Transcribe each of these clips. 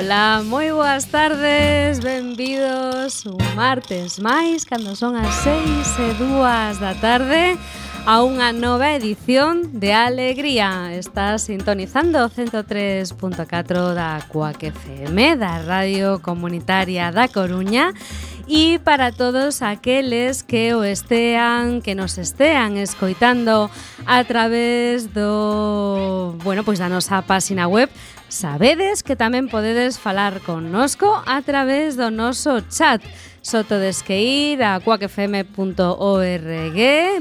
Ola, moi boas tardes, benvidos un martes máis, cando son as seis e dúas da tarde, a unha nova edición de Alegría. Estás sintonizando 103.4 da Cuac FM, da Radio Comunitaria da Coruña, e para todos aqueles que o estean, que nos estean escoitando a través do, bueno, pois da nosa páxina web Sabedes que tamén podedes falar connosco a través do noso chat. Só tedes que ir a cuacfm.org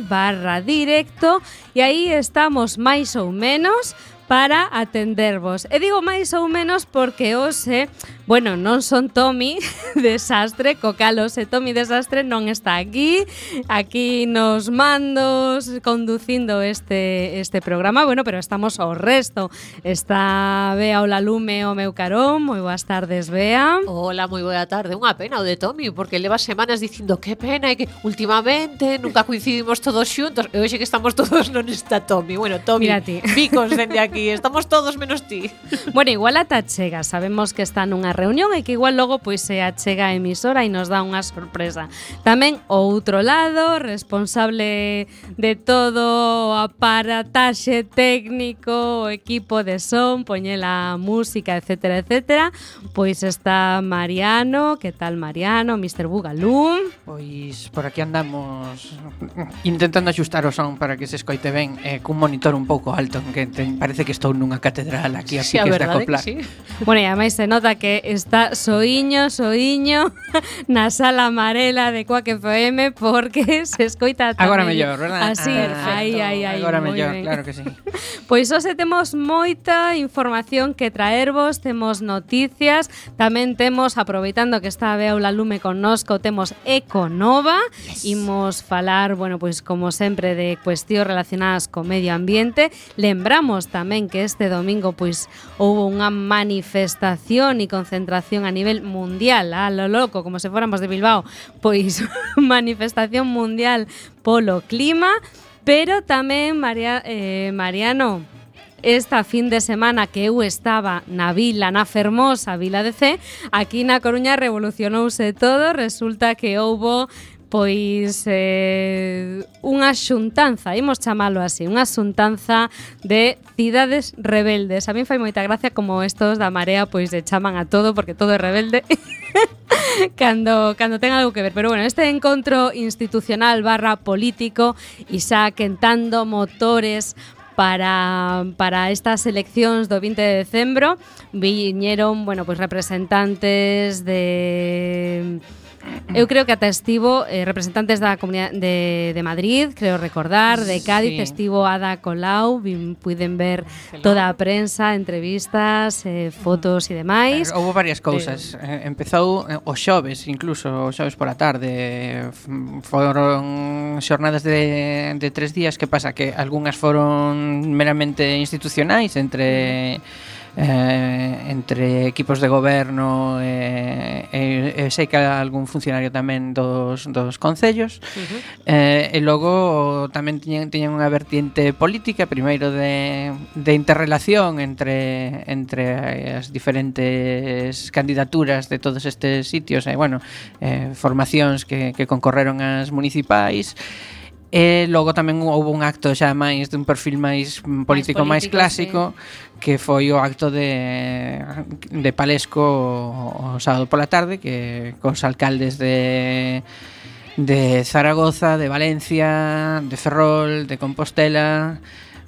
barra directo e aí estamos máis ou menos para atendervos. E digo máis ou menos porque hoxe, bueno, non son Tommy Desastre, co calos e Tommy Desastre non está aquí, aquí nos mandos conducindo este este programa, bueno, pero estamos ao resto. Está Bea Olalume o meu carón, moi boas tardes, Bea. Hola, moi boa tarde. Unha pena o de Tommy, porque leva semanas dicindo que pena e que últimamente nunca coincidimos todos xuntos e hoxe que estamos todos non está Tommy. Bueno, Tommy, vi consente aquí aquí, estamos todos menos ti. Bueno, igual ata chega, sabemos que está nunha reunión e que igual logo pois se achega a emisora e nos dá unha sorpresa. Tamén o outro lado, responsable de todo o aparataxe técnico, o equipo de son, poñela música, etcétera, etcétera, pois está Mariano, que tal Mariano, Mr. Bugalú? Pois por aquí andamos intentando axustar o son para que se escoite ben eh, cun monitor un pouco alto que te, parece que que estou nunha catedral aquí a sí, piques de acoplar. Sí. Bueno, e ademais se nota que está soiño, soiño na sala amarela de Quack FM porque se escoita tamén. Agora mellor, verdad? Así, ah, aí, aí, aí. Agora mellor, ben. claro que sí. Pois pues hoxe temos moita información que traervos, temos noticias, tamén temos, aproveitando que está a Beaula Lume connosco, temos Econova, yes. imos falar, bueno, pois pues, como sempre de cuestións relacionadas co medio ambiente. Lembramos tamén tamén que este domingo pois houve unha manifestación e concentración a nivel mundial, a lo loco, como se fóramos de Bilbao, pois manifestación mundial polo clima, pero tamén María eh, Mariano, esta fin de semana que eu estaba na vila, na fermosa vila de C, aquí na Coruña revolucionouse todo, resulta que houbo pois eh, unha xuntanza, imos chamalo así, unha xuntanza de cidades rebeldes. A min fai moita gracia como estos da Marea pois de chaman a todo porque todo é rebelde. cando, cando ten algo que ver. Pero bueno, este encontro institucional barra político isa quentando motores para, para estas eleccións do 20 de decembro viñeron, bueno, pois representantes de Eu creo que ata estivo eh, representantes da comunidade de, de Madrid, creo recordar, de Cádiz, sí. estivo Ada Colau, vin, puiden ver Excelente. toda a prensa, entrevistas, eh, fotos e demais. Houve varias cousas. Eh, Empezou eh, o xoves, incluso o xoves pola tarde, foron xornadas de, de tres días, que pasa? Que algunhas foron meramente institucionais entre eh, entre equipos de goberno eh, e, e sei que algún funcionario tamén dos, dos concellos. Uh -huh. eh, e logo tamén tiñen, tiñen unha vertiente política primeiro de, de interrelación entre, entre as diferentes candidaturas de todos estes sitios. E bueno, eh, formacións que, que concorreron as municipais. e E logo tamén houve un acto xa máis dun perfil máis político máis, político, máis clásico sí. que foi o acto de, de Palesco o, o sábado pola tarde que cos alcaldes de de Zaragoza, de Valencia, de Ferrol, de Compostela,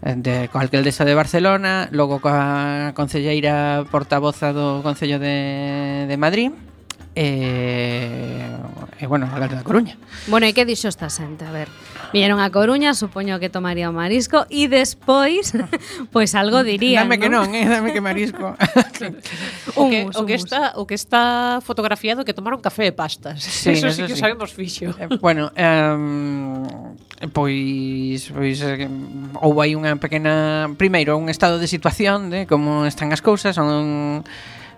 de coa alcaldesa de Barcelona, logo coa concelleira portavoza do Concello de, de Madrid, e, e bueno, a da Coruña. Bueno, e que dixo esta xente? A ver, Viñeron a Coruña, supoño que tomaría o marisco e despois pois algo diría. Dame ¿no? que non, eh, dame que marisco. o que, humus, o que humus. está o que está fotografiado que tomaron café e pastas. Sí, eso, eso sí que sí. sabemos fixo. Eh, bueno, um, pois pois ou hai unha pequena primeiro un estado de situación de como están as cousas, son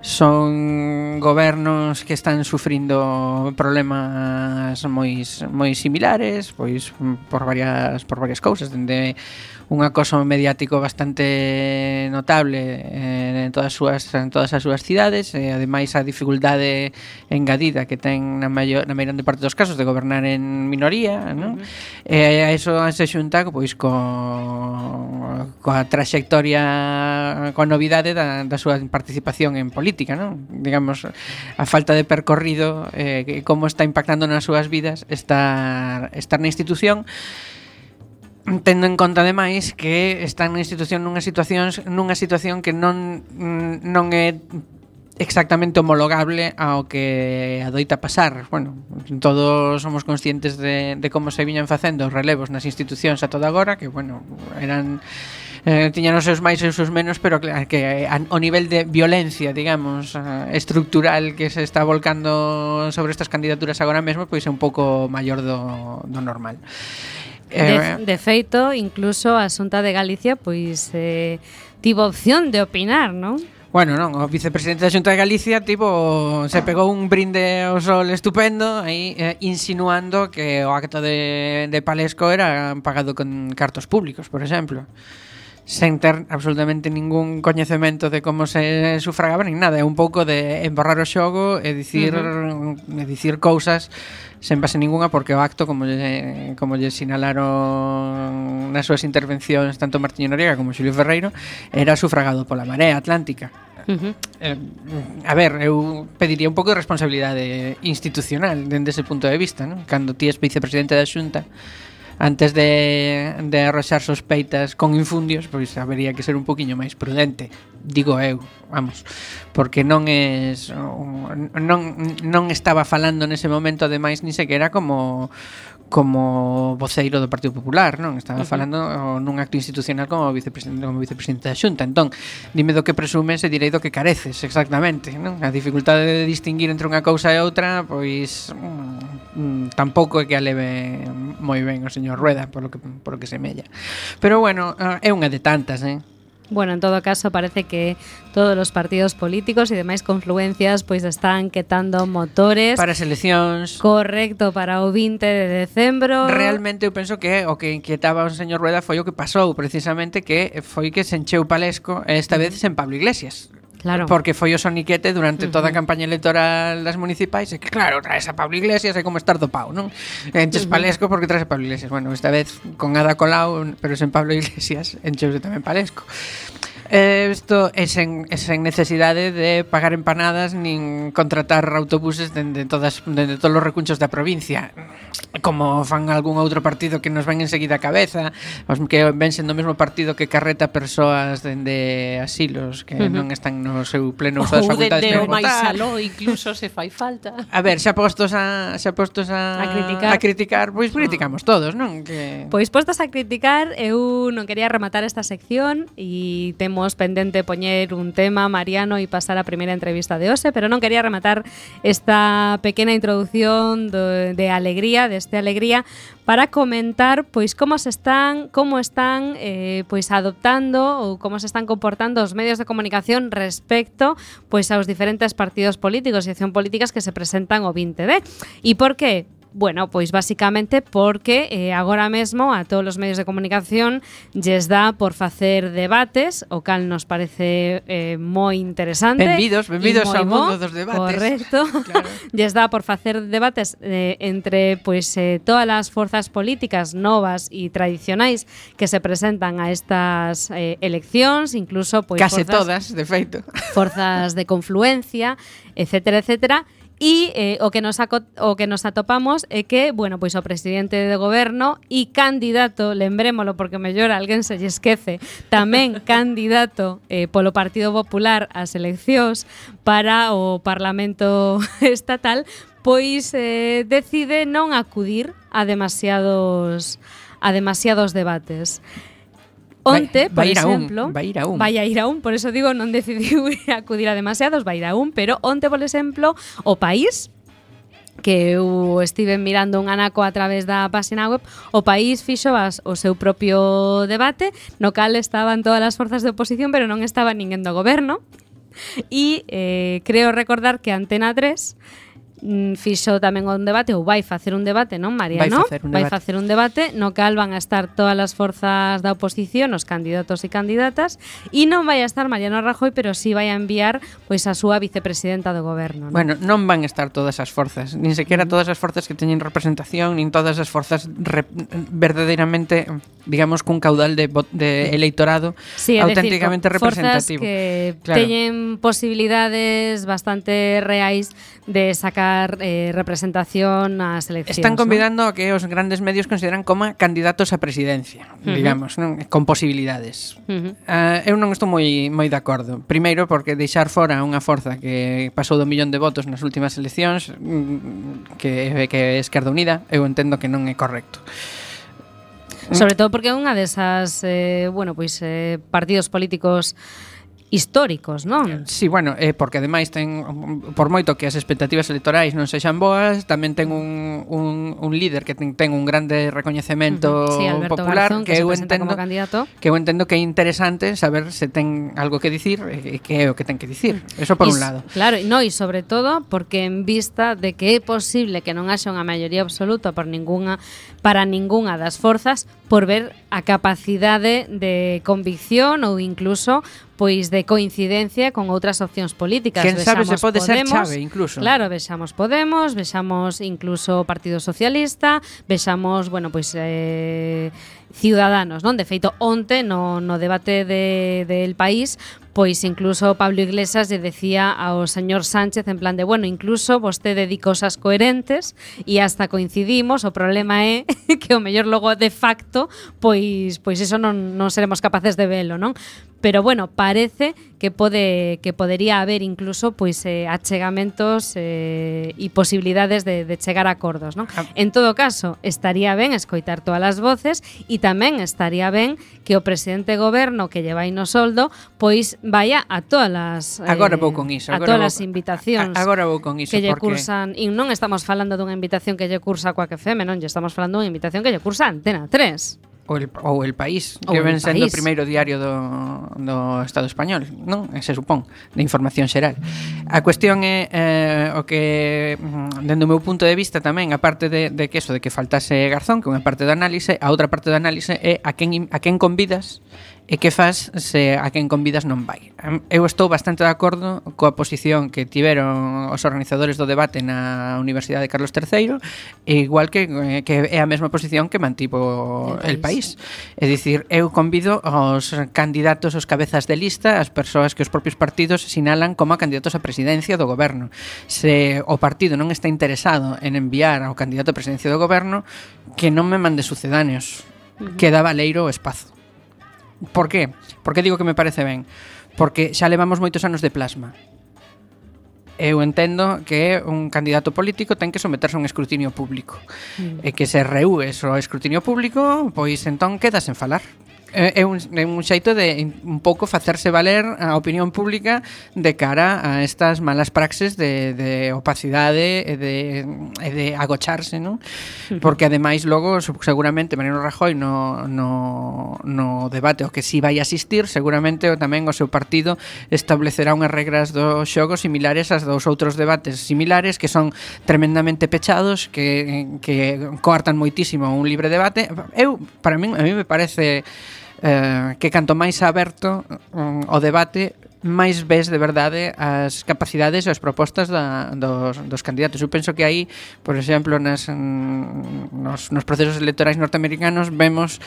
son gobernos que están sufrindo problemas moi moi similares, pois por varias por varias cousas, dende un acoso mediático bastante notable eh, en todas súas en todas as súas cidades e ademais a dificultade engadida que ten na maior na maior parte dos casos de gobernar en minoría, non? Uh -huh. E a iso se xunta pois co coa traxectoria coa novidade da, da súa participación en política, non? Digamos a falta de percorrido eh, como está impactando nas súas vidas estar estar na institución tendo en conta ademais que están na institución nunha situación nunha situación que non non é exactamente homologable ao que adoita pasar. Bueno, todos somos conscientes de, de como se viñan facendo os relevos nas institucións a toda agora, que, bueno, eran eh, tiñan os seus máis e os seus menos, pero que, que a, o nivel de violencia, digamos, eh, estructural que se está volcando sobre estas candidaturas agora mesmo, pois é un pouco maior do, do normal. De, de feito, incluso a Xunta de Galicia pois eh, tivo opción de opinar, non? Bueno, non, o vicepresidente da Xunta de Galicia tipo se pegou un brinde ao sol estupendo aí eh, insinuando que o acto de, de Palesco era pagado con cartos públicos, por exemplo sen ter absolutamente ningún coñecemento de como se sufragaba nin nada, é un pouco de emborrar o xogo e dicir uh -huh. e dicir cousas sen base ningunha porque o acto como lle, como lle sinalaron nas súas intervencións tanto Martiño Noriega como Xulio Ferreiro era sufragado pola Marea Atlántica Uh -huh. eh, a ver, eu pediría un pouco de responsabilidade institucional dende ese punto de vista, non? Cando ti és vicepresidente da Xunta antes de, de arroxar sospeitas con infundios, pois habería que ser un poquinho máis prudente, digo eu, vamos, porque non es non non estaba falando nese momento ademais ni sequera como como voceiro do Partido Popular, non? Estaba uh -huh. falando nun acto institucional como vicepresidente como vicepresidente da Xunta. Entón, dime do que presumes e direi do que careces, exactamente, non? A dificultade de distinguir entre unha cousa e outra, pois mm, mm tampouco é que a leve moi ben o señor Rueda, polo que polo que semella. Pero bueno, eh, é unha de tantas, eh? Bueno, en todo caso parece que todos os partidos políticos e demais confluencias pois están quetando motores para as eleccións. Correcto, para o 20 de decembro. Realmente eu penso que o que inquietaba o señor Rueda foi o que pasou, precisamente que foi que se encheu Palesco, esta vez sen Pablo Iglesias. Claro. Porque foi o soniquete durante toda a campaña electoral das municipais e que claro, traes a Pablo Iglesias e como estar dopado, non? Enches palesco porque traes a Pablo Iglesias. Bueno, esta vez con Ada Colau, pero sen Pablo Iglesias, encheuse tamén palesco. Eh, isto eh, é sen, é sen necesidade de pagar empanadas nin contratar autobuses dende todas dende todos os recunchos da provincia como fan algún outro partido que nos ven enseguida a cabeza os que ven sendo o mesmo partido que carreta persoas dende asilos que uh -huh. non están no seu pleno uso das facultades de, de, máis aló incluso se fai falta a ver xa postos a xa postos a, a criticar, a criticar pois criticamos no. todos non que... pois postos a criticar eu non quería rematar esta sección e temos pendente poñer un tema, Mariano, e pasar a primeira entrevista de hoxe, pero non quería rematar esta pequena introducción de, de alegría, deste alegría, para comentar pois como se están como están eh, adoptando ou como se están comportando os medios de comunicación respecto pois aos diferentes partidos políticos e acción políticas que se presentan o 20D. E por que? Bueno, pois basicamente porque eh, agora mesmo a todos os medios de comunicación lles dá por facer debates, o cal nos parece eh, moi interesante. Benvidos, benvidos ao mundo dos debates. Correcto. Claro. lles dá por facer debates eh, entre pois eh, todas as forzas políticas novas e tradicionais que se presentan a estas eh, eleccións, incluso pois Case forzas, todas, de feito. Forzas de confluencia, etcétera, etcétera E eh, o, que nos aco, o que nos atopamos é que, bueno, pois o presidente de goberno e candidato, lembrémolo porque mellor alguén se lle esquece, tamén candidato eh, polo Partido Popular ás eleccións para o Parlamento Estatal, pois eh, decide non acudir a demasiados a demasiados debates. Onte, vai, vai por ir exemplo, a un, vai ir a un. Vai a ir a un, por eso digo, non decidiu acudir a demasiados, vai ir a un, pero onte, por exemplo, o país que eu estive mirando un anaco a través da página web, o país fixo as, o seu propio debate, no cal estaban todas as forzas de oposición, pero non estaba ninguén do goberno. E eh, creo recordar que Antena 3 Mm, fixo tamén un debate ou vai facer un debate, non, María, vai? Facer un debate. Vai facer un debate no cal van a estar todas as forzas da oposición, os candidatos e candidatas, e non vai a estar Mariano Rajoy, pero sí vai a enviar pois a súa vicepresidenta do goberno. Non? Bueno, non van a estar todas as forzas, nin sequera mm. todas as forzas que teñen representación, nin todas as forzas verdadeiramente, digamos, cun caudal de, de eleitorado sí, auténticamente decir, representativo. que claro. teñen posibilidades bastante reais de sacar eh, representación a eleccións. Están convidando ¿no? a que os grandes medios consideran como candidatos a presidencia, uh -huh. digamos, non? con posibilidades. Uh eh, -huh. uh, eu non estou moi moi de acordo. Primeiro porque deixar fora unha forza que pasou do millón de votos nas últimas eleccións mm, que que é Esquerda Unida, eu entendo que non é correcto. Sobre todo porque é unha desas eh, bueno, pois eh, partidos políticos históricos, non? Si, sí, bueno, eh, porque ademais ten por moito que as expectativas electorais non sexan boas, tamén ten un, un, un líder que ten, ten un grande recoñecemento uh -huh. sí, Alberto popular Garzón, que, que eu entendo que eu entendo que é interesante saber se ten algo que dicir e que é o que ten que dicir. Eso por y, un lado. Claro, no, e sobre todo porque en vista de que é posible que non haxa unha maioría absoluta por ningunha para ningunha das forzas, por ver a capacidade de convicción ou incluso pois de coincidencia con outras opcións políticas. Quen sabe se pode Podemos, ser chave incluso. Claro, vexamos Podemos, vexamos incluso o Partido Socialista, vexamos, bueno, pois eh, Ciudadanos, non? De feito, onte no, no debate de, del país pois incluso Pablo Iglesias lle decía ao señor Sánchez en plan de, bueno, incluso vostede di cosas coherentes e hasta coincidimos, o problema é que o mellor logo de facto, pois pois eso non, non seremos capaces de velo, non? pero bueno, parece que pode que podería haber incluso pois eh, achegamentos eh, e posibilidades de, de chegar a acordos, non? En todo caso, estaría ben escoitar todas as voces e tamén estaría ben que o presidente goberno que llevai no soldo pois vaya a todas as eh, Agora vou con iso, agora a todas as invitacións. A, agora vou con iso que lle porque... cursan e non estamos falando dunha invitación que lle cursa coa que feme, non, lle estamos falando dunha invitación que lle cursa Antena 3 ou el, ou el país ou que ven sendo o primeiro diario do, do Estado español non? Se supón, de información xeral. A cuestión é eh, o que mm, dende o meu punto de vista tamén a parte de, de que eso de que faltase Garzón que unha parte do análise a outra parte do análise é a quen, a quen convidas E que faz se a quen convidas non vai? Eu estou bastante de acordo coa posición que tiveron os organizadores do debate na Universidade de Carlos III, igual que, eh, que é a mesma posición que mantivo el país. É dicir, eu convido aos candidatos, os cabezas de lista, as persoas que os propios partidos sinalan como candidatos a presidencia do goberno. Se o partido non está interesado en enviar ao candidato a presidencia do goberno, que non me mande sucedáneos. Uh -huh. Queda valeiro o espazo. Por qué? Por que digo que me parece ben? Porque xa levamos moitos anos de plasma. Eu entendo que un candidato político ten que someterse a un escrutinio público. Mm. E que se reúes o escrutinio público, pois entón quedas en falar. Eh, é un, é un xeito de un pouco facerse valer a opinión pública de cara a estas malas praxes de, de opacidade e de, e de agocharse, non? Porque ademais logo seguramente Mariano Rajoy no, no, no debate o que si vai asistir seguramente o tamén o seu partido establecerá unhas regras do xogo similares ás dos outros debates similares que son tremendamente pechados que, que coartan moitísimo un libre debate eu para min a mí me parece eh, que canto máis aberto um, o debate máis ves de verdade as capacidades e as propostas da, dos, dos candidatos. Eu penso que aí, por exemplo, nas, mm, nos, nos procesos electorais norteamericanos vemos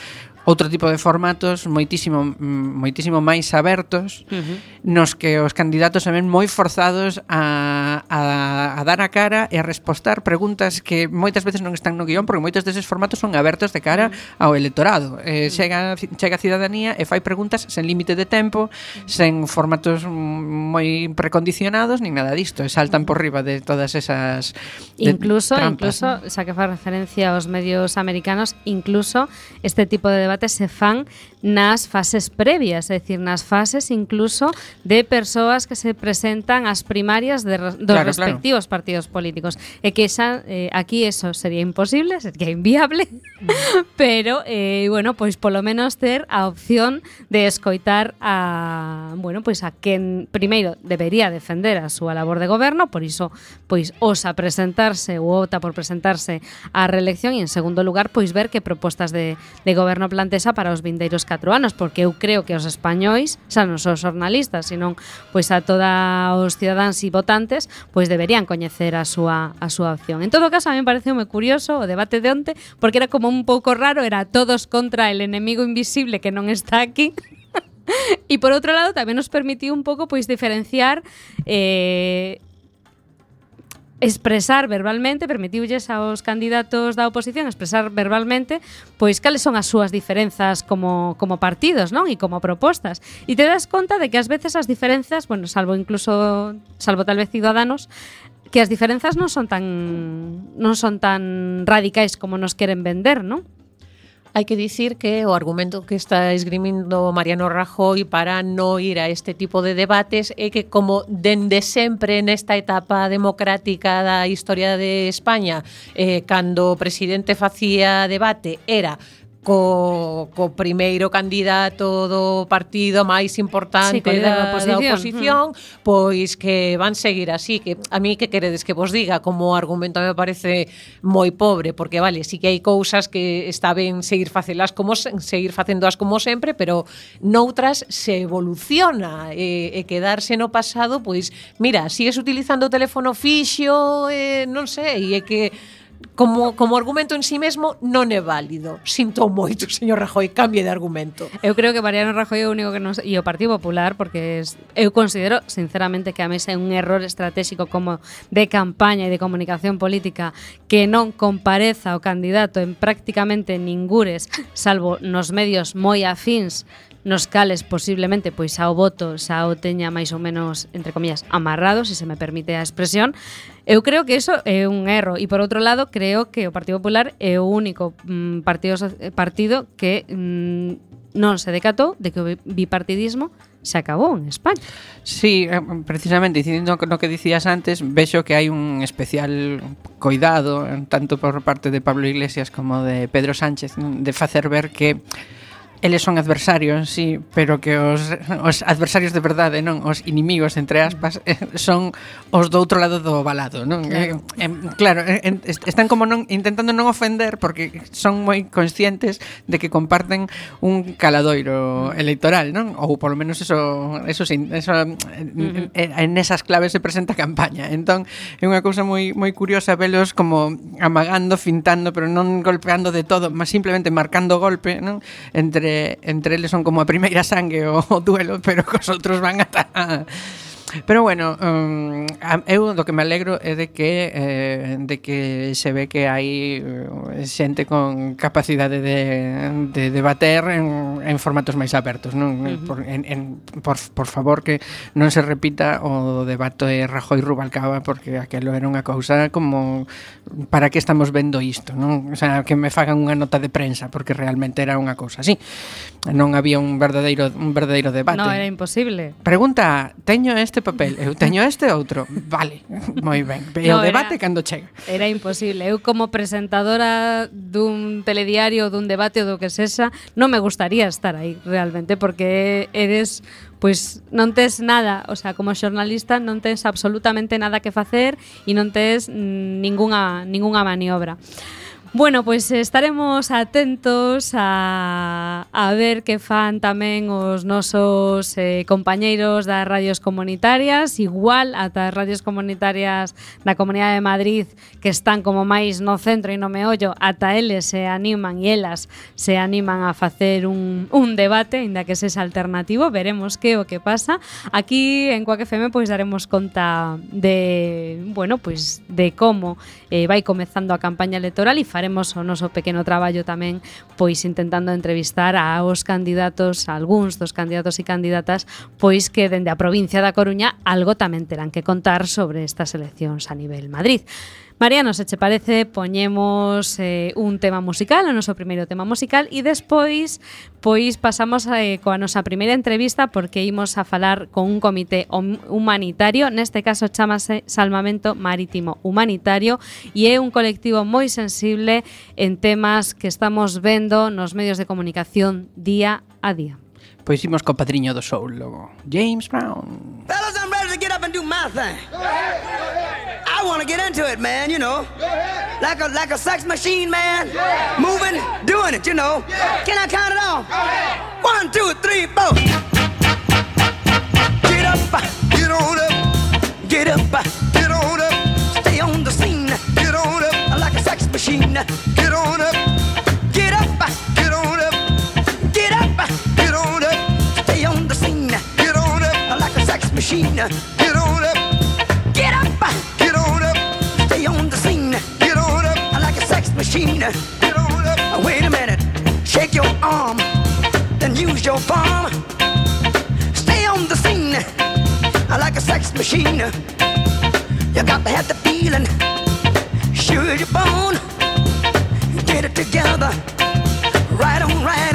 outro tipo de formatos moitísimo mm, moitísimo máis abertos uh -huh. nos que os candidatos se ven moi forzados a, a, a dar a cara e a respostar preguntas que moitas veces non están no guión porque moitos deses formatos son abertos de cara ao electorado. Eh, chega, chega a cidadanía e fai preguntas sen límite de tempo, sen formatos moi precondicionados nin nada disto, e saltan por riba de todas esas de incluso trampas, incluso, xa que fa referencia aos medios americanos, incluso este tipo de debate debates se fan nas fases previas, é dicir, nas fases incluso de persoas que se presentan ás primarias de, dos claro, respectivos claro. partidos políticos. E que xa eh, aquí eso sería imposible, sería inviable, mm. pero eh, bueno, pois polo menos ter a opción de escoitar a bueno, pois a quen primeiro debería defender a súa labor de goberno, por iso pois osa presentarse ou opta por presentarse á reelección e en segundo lugar pois ver que propostas de, de goberno Cantesa para os vindeiros 4 anos, porque eu creo que os españois, xa non só os jornalistas, senón pois a toda os cidadáns e votantes, pois deberían coñecer a súa a súa opción. En todo caso, a mí me pareceu moi curioso o debate de onte, porque era como un pouco raro, era todos contra el enemigo invisible que non está aquí. E por outro lado tamén nos permitiu un pouco pois diferenciar eh, expresar verbalmente, permitiulles aos candidatos da oposición expresar verbalmente pois cales son as súas diferenzas como, como partidos, non? E como propostas. E te das conta de que ás veces as diferenzas, bueno, salvo incluso salvo tal vez Ciudadanos, que as diferenzas non son tan non son tan radicais como nos queren vender, non? hai que dicir que o argumento que está esgrimindo Mariano Rajoy para non ir a este tipo de debates é que como dende sempre nesta etapa democrática da historia de España, eh, cando o presidente facía debate era co, co primeiro candidato do partido máis importante sí, da, da oposición, da oposición mm. pois que van seguir así que a mí que queredes que vos diga como argumento me parece moi pobre porque vale, si sí que hai cousas que está ben seguir facelas como seguir facéndoas como sempre, pero noutras se evoluciona e, e quedarse no pasado, pois mira, sigues utilizando o teléfono fixo, eh, non sei, e que como, como argumento en sí mesmo non é válido. Sinto moito, señor Rajoy, cambie de argumento. Eu creo que Mariano Rajoy é o único que nos... E o Partido Popular, porque es, eu considero, sinceramente, que a mesa é un error estratégico como de campaña e de comunicación política que non compareza o candidato en prácticamente ningures, salvo nos medios moi afins nos cales posiblemente pois xa o voto xa o teña máis ou menos, entre comillas, amarrado, se se me permite a expresión, eu creo que eso é un erro. E por outro lado, creo que o Partido Popular é o único mm, partido, partido que mm, non se decatou de que o bipartidismo se acabou en España. Sí, eh, precisamente, dicindo no que dicías antes, vexo que hai un especial coidado, tanto por parte de Pablo Iglesias como de Pedro Sánchez, de facer ver que eles son adversarios, sí, pero que os, os adversarios de verdade, non? Os inimigos, entre aspas, son os do outro lado do balado, non? Claro, eh, eh, claro eh, están como non intentando non ofender porque son moi conscientes de que comparten un caladoiro mm. electoral, non? Ou polo menos eso, eso, sin, eso uh -huh. en esas claves se presenta a campaña. Entón, é unha cousa moi moi curiosa velos como amagando, fintando, pero non golpeando de todo, mas simplemente marcando golpe, non? Entre entre, entre eles son como a primeira sangue o, o duelo, pero cos outros van ata Pero bueno, um, eu do que me alegro é de que eh, de que se ve que hai eh, xente con capacidade de, de debater en, en formatos máis abertos, non? Uh -huh. por, en, en, por, por favor que non se repita o debate de Rajoy Rubalcaba porque aquilo era unha cousa como para que estamos vendo isto, non? O sea, que me fagan unha nota de prensa porque realmente era unha cousa así. Non había un verdadeiro un verdadeiro debate. No, era imposible. Pregunta, teño este este papel, eu teño este outro. Vale, moi ben. E no, o debate era, cando chega. Era imposible. Eu como presentadora dun telediario, dun debate ou do que sexa, non me gustaría estar aí realmente porque eres pois non tes nada, o sea, como xornalista non tes absolutamente nada que facer e non tes ningunha ningunha maniobra. Bueno, pois pues estaremos atentos a, a ver que fan tamén os nosos eh, compañeiros das radios comunitarias, igual ata as radios comunitarias da Comunidade de Madrid que están como máis no centro e no meollo, ata eles se animan e elas se animan a facer un, un debate, inda que sexa alternativo, veremos que o que pasa. Aquí en Coac FM pois pues, daremos conta de, bueno, pois pues, de como eh, vai comezando a campaña electoral e faremos o noso pequeno traballo tamén pois intentando entrevistar aos candidatos, a algúns dos candidatos e candidatas, pois que dende a provincia da Coruña algo tamén terán que contar sobre estas eleccións a nivel Madrid. Mariano, se che parece, poñemos eh, un tema musical, o noso primeiro tema musical e despois pois pasamos eh, coa nosa primeira entrevista porque imos a falar con un comité humanitario, neste caso chamase Salvamento Marítimo Humanitario e é un colectivo moi sensible en temas que estamos vendo nos medios de comunicación día a día. Pois imos co padriño do soul logo, James Brown. Fellas, I'm ready to get up and do my thing. Go ahead, go ahead. I want to get into it, man, you know. Like a like a sex machine, man. Yeah. Moving, doing it, you know. Yeah. Can I count it off? One, two, three, four. Get up, get on up. Get up, get on up. Stay on the scene. Get on up. Like a sex machine. Get on up. Get up, get on up. Get up, get on up. Stay on the scene. Get on up. Like a sex machine. Machine. Wait a minute. Shake your arm. Then use your palm. Stay on the scene. I like a sex machine. You got to have the feeling. Sure your bone. Get it together. Right on, right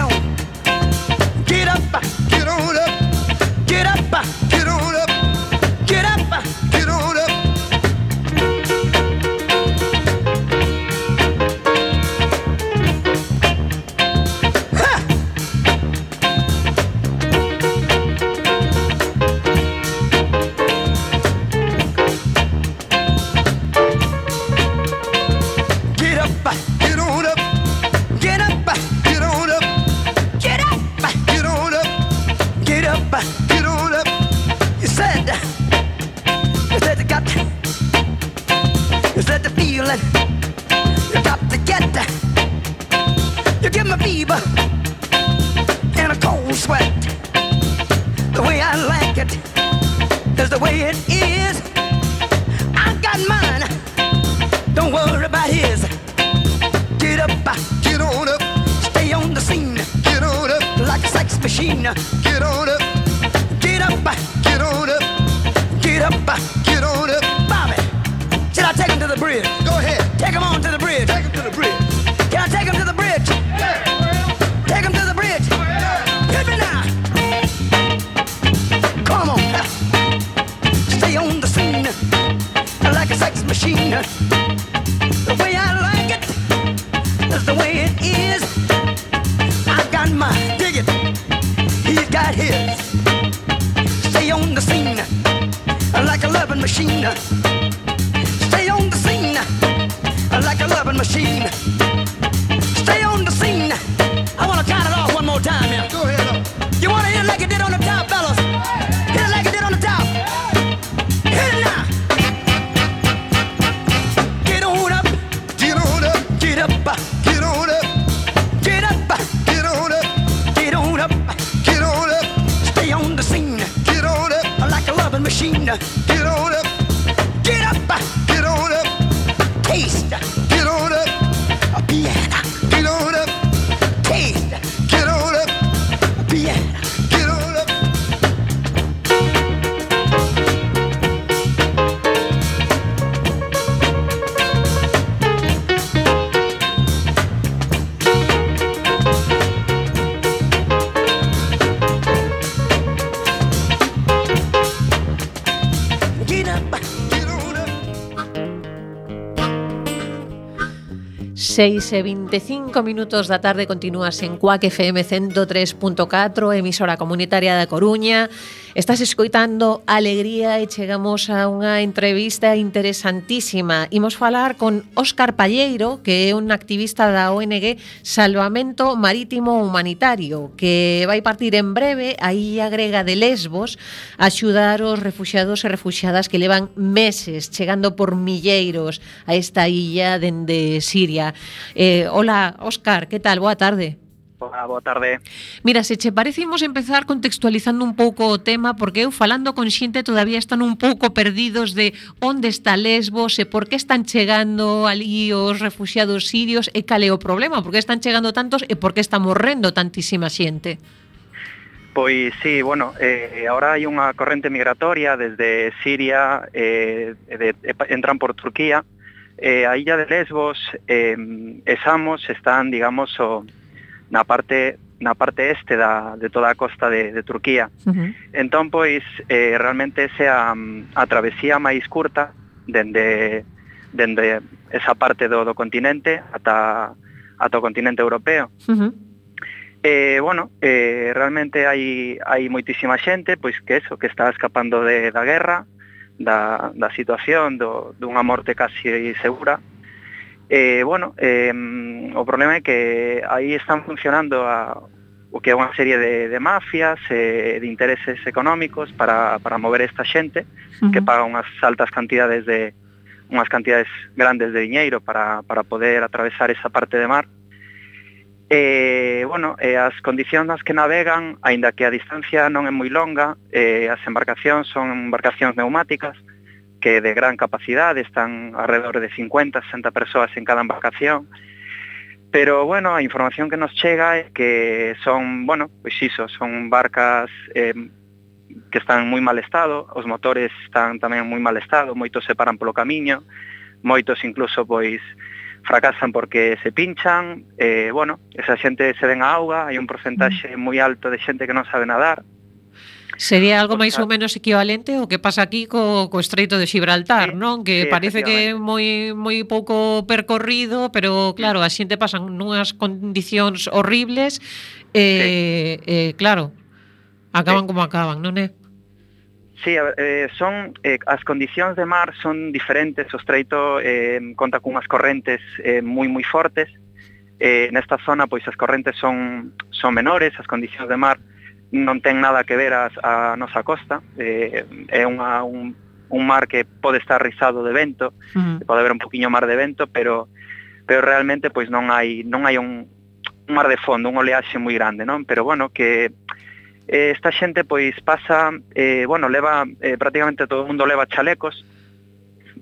6 e 25 minutos da tarde continúas en Cuac FM 103.4, emisora comunitaria da Coruña. Estás escoitando Alegría e chegamos a unha entrevista interesantísima. Imos falar con Óscar Palleiro, que é un activista da ONG Salvamento Marítimo Humanitario, que vai partir en breve a Illa Grega de Lesbos a axudar os refugiados e refugiadas que levan meses chegando por milleiros a esta illa dende Siria. Eh, hola, Óscar, que tal? Boa tarde. Hola, boa tarde. Mira, se che parece, imos empezar contextualizando un pouco o tema, porque eu falando con xente todavía están un pouco perdidos de onde está Lesbos e por que están chegando ali os refugiados sirios e cal é o problema, por que están chegando tantos e por que está morrendo tantísima xente. Pois sí, bueno, eh, ahora hai unha corrente migratoria desde Siria, eh, de, entran por Turquía, eh, a illa de Lesbos, eh, e Samos están, digamos, o, na parte na parte este da, de toda a costa de, de Turquía. Uh -huh. Entón, pois, eh, realmente ese a, a travesía máis curta dende, dende esa parte do, do continente ata, ata o continente europeo. Uh -huh. Eh, bueno, eh, realmente hai, hai moitísima xente pois que eso, que está escapando de, da guerra, da, da situación, do, dunha morte casi segura, Eh, bueno, eh, o problema é que aí están funcionando a, o que é unha serie de, de mafias, eh, de intereses económicos para, para mover esta xente uh -huh. que paga unhas altas cantidades de unhas cantidades grandes de diñeiro para, para poder atravesar esa parte de mar. Eh, bueno, eh, as condicións nas que navegan, aínda que a distancia non é moi longa, eh, as embarcacións son embarcacións neumáticas, uh que é de gran capacidade, están alrededor de 50, 60 persoas en cada embarcación, pero bueno, a información que nos chega é que son, bueno, pois iso, son barcas eh, que están en moi mal estado, os motores están tamén en moi mal estado, moitos se paran polo camiño, moitos incluso pois fracasan porque se pinchan, eh, bueno, esa xente se ven a auga, hai un porcentaxe mm. moi alto de xente que non sabe nadar, Sería algo máis ou menos equivalente ao que pasa aquí co, co Estreito de Gibraltar, sí, non? Que sí, parece que é moi moi pouco percorrido, pero claro, a xente pasan nunhas condicións horribles e sí. eh, claro, acaban sí. como acaban, non é? Sí, eh, son eh, as condicións de mar son diferentes, o estreito eh, conta cunhas correntes eh, moi moi fortes. Eh, nesta zona pois as correntes son son menores, as condicións de mar non ten nada que ver as, a nosa costa, eh, é unha, un, un mar que pode estar rizado de vento, uh -huh. pode haber un poquinho mar de vento, pero pero realmente pois non hai non hai un, un mar de fondo, un oleaxe moi grande, non? Pero bueno, que eh, esta xente pois pasa, eh, bueno, leva eh, prácticamente todo o mundo leva chalecos.